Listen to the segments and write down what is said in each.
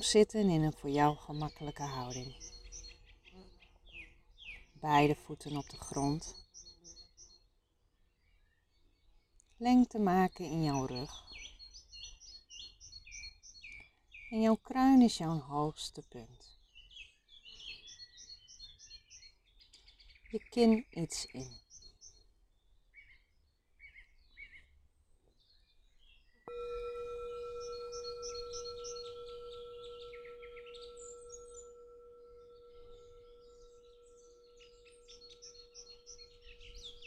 Zitten in een voor jou gemakkelijke houding. Beide voeten op de grond. Lengte maken in jouw rug. En jouw kruin is jouw hoogste punt. Je kin iets in.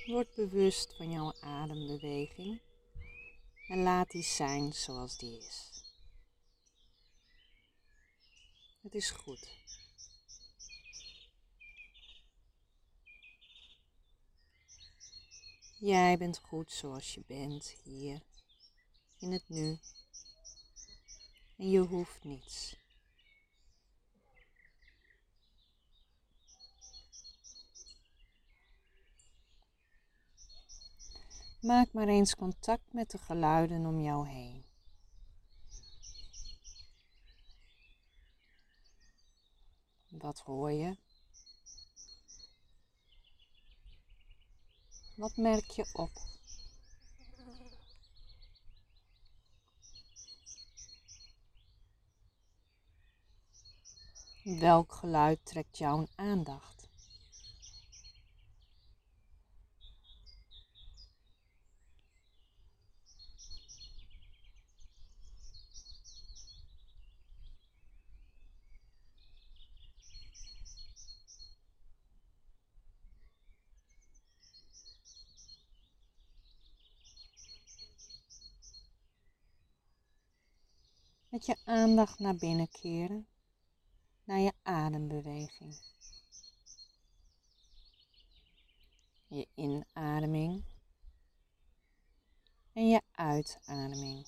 Word bewust van jouw adembeweging en laat die zijn zoals die is. Het is goed. Jij bent goed zoals je bent hier in het nu. En je hoeft niets. Maak maar eens contact met de geluiden om jou heen. Wat hoor je? Wat merk je op? Welk geluid trekt jouw aandacht? Met je aandacht naar binnen keren, naar je adembeweging. Je inademing en je uitademing.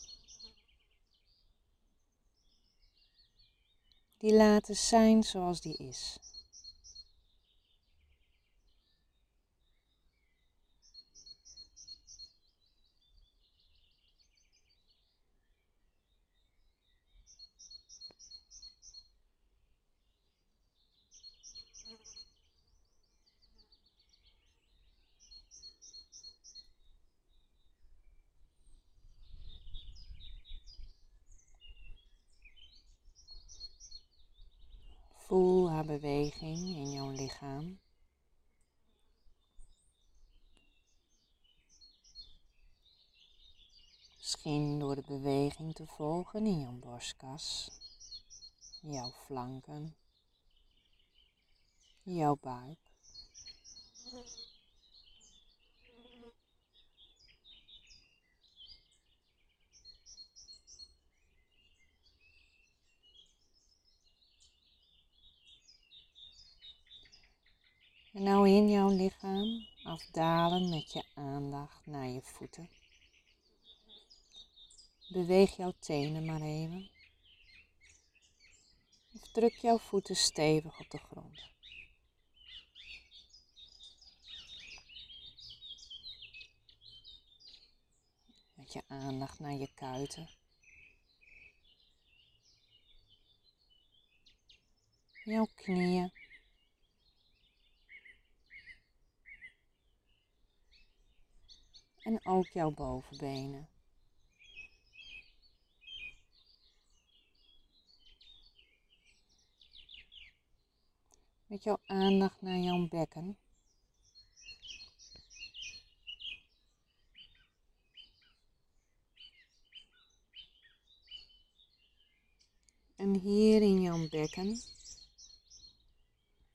Die laten zijn zoals die is. Beweging in jouw lichaam. Misschien door de beweging te volgen in jouw borstkas, jouw flanken, jouw buik. En nou in jouw lichaam afdalen met je aandacht naar je voeten. Beweeg jouw tenen maar even. Of druk jouw voeten stevig op de grond. Met je aandacht naar je kuiten. Jouw knieën. En ook jouw bovenbenen. Met jouw aandacht naar jouw bekken. En hier in jouw bekken,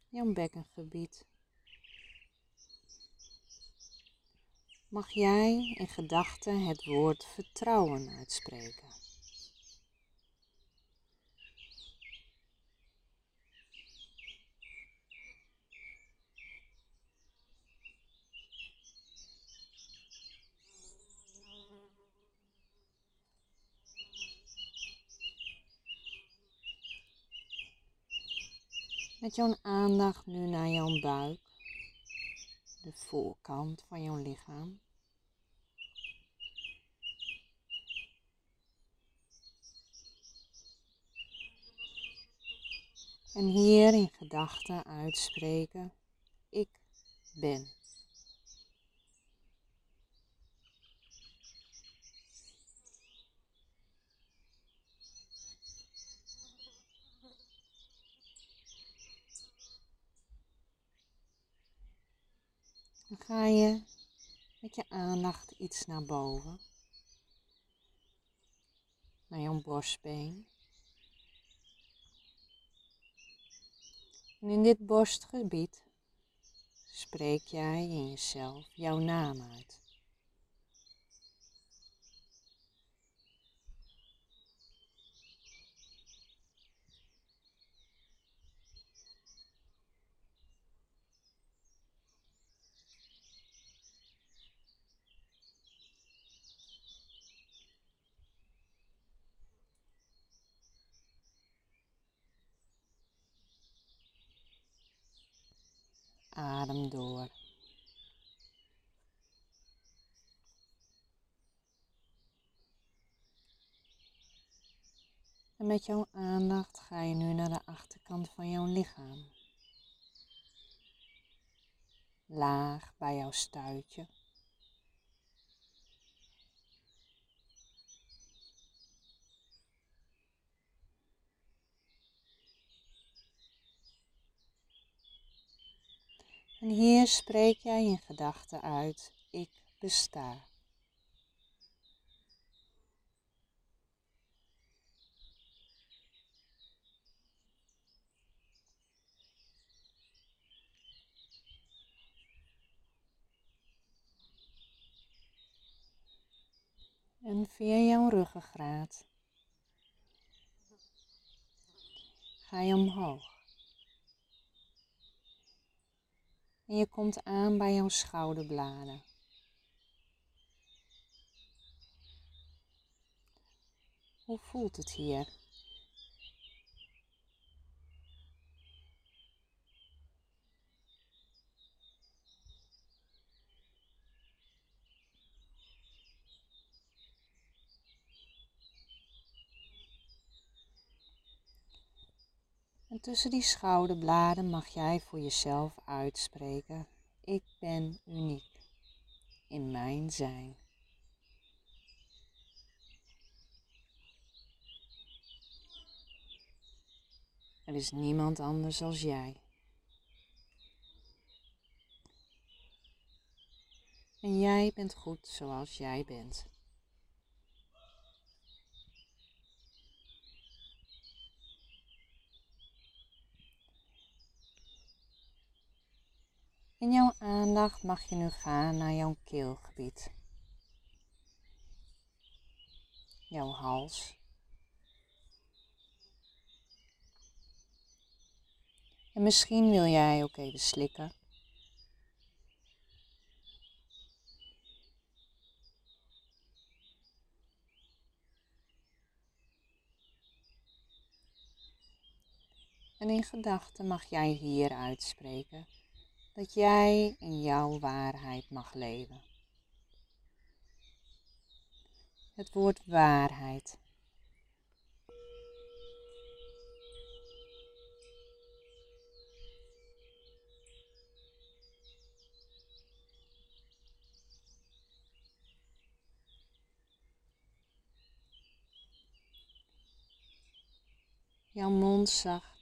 jouw bekkengebied, mag jij in gedachten het woord vertrouwen uitspreken. Met jouw aandacht nu naar jouw buik, de voorkant van jouw lichaam. En hier in gedachten uitspreken, ik ben. Dan ga je met je aandacht iets naar boven, naar jouw borstbeen. En in dit borstgebied spreek jij in jezelf jouw naam uit. Adem door. En met jouw aandacht ga je nu naar de achterkant van jouw lichaam. Laag bij jouw stuitje. En hier spreek jij in gedachten uit, ik besta. En via jouw ruggengraat ga je omhoog. En je komt aan bij jouw schouderbladen. Hoe voelt het hier? En tussen die schouderbladen mag jij voor jezelf uitspreken, ik ben uniek in mijn zijn. Er is niemand anders als jij. En jij bent goed zoals jij bent. In jouw aandacht mag je nu gaan naar jouw keelgebied. Jouw hals. En misschien wil jij ook even slikken. En in gedachten mag jij hier uitspreken dat jij in jouw waarheid mag leven. Het woord waarheid. Jouw mond zacht.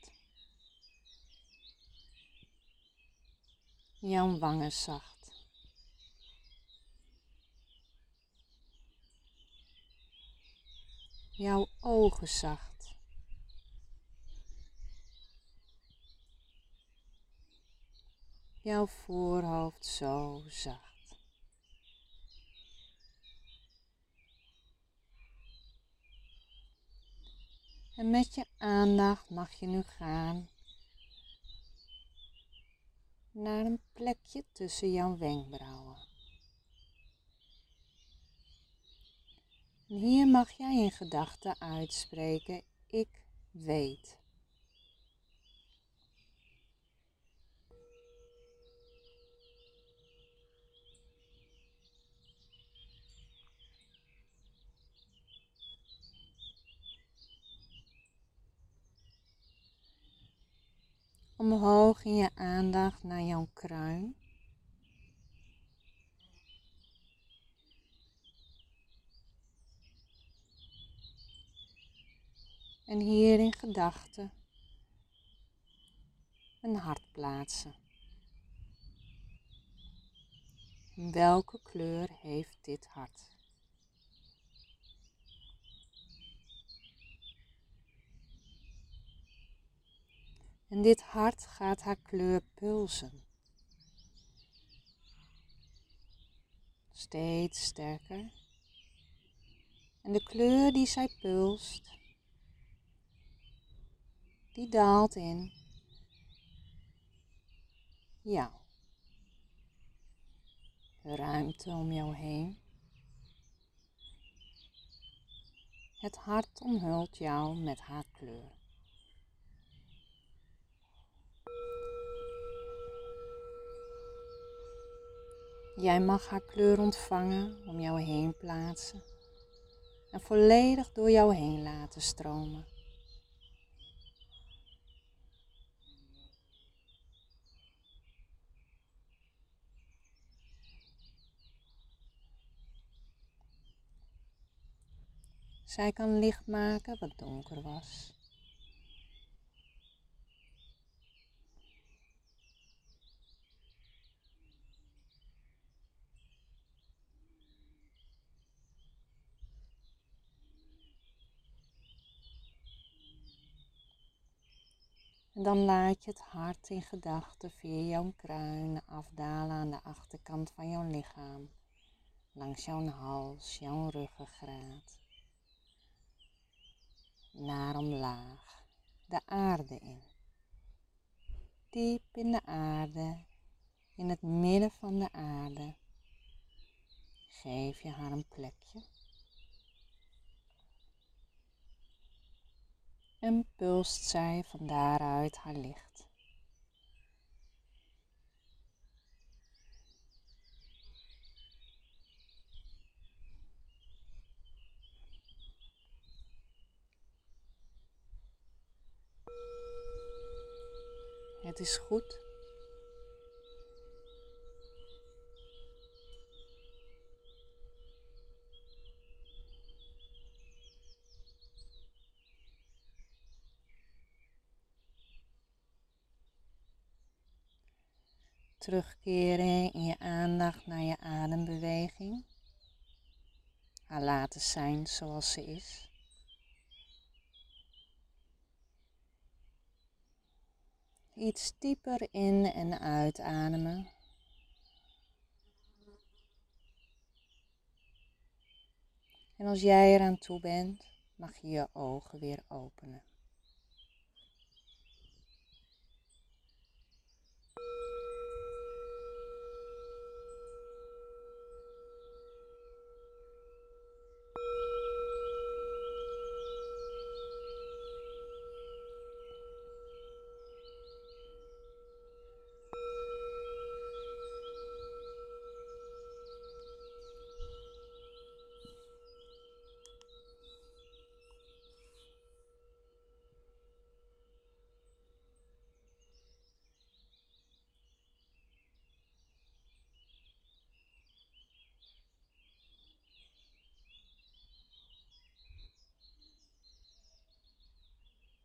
Jouw wangen zacht. Jouw ogen zacht. Jouw voorhoofd zo zacht. En met je aandacht mag je nu gaan naar een plekje tussen jouw wenkbrauwen. En hier mag jij in gedachten uitspreken, ik weet. Omhoog in je aandacht naar jouw kruin. En hier in gedachten een hart plaatsen. Welke kleur heeft dit hart? En dit hart gaat haar kleur pulsen. Steeds sterker. En de kleur die zij pulst, die daalt in jou. De ruimte om jou heen. Het hart omhult jou met haar kleur. Jij mag haar kleur ontvangen, om jou heen plaatsen en volledig door jou heen laten stromen. Zij kan licht maken wat donker was. En dan laat je het hart in gedachten via jouw kruin afdalen aan de achterkant van jouw lichaam, langs jouw hals, jouw ruggengraat, naar omlaag, de aarde in. Diep in de aarde, in het midden van de aarde, geef je haar een plekje. En pulst zij van daaruit haar licht. Het is goed terugkeren in je aandacht naar je adembeweging. Haar laten zijn zoals ze is. Iets dieper in en uitademen. En als jij eraan toe bent, mag je je ogen weer openen.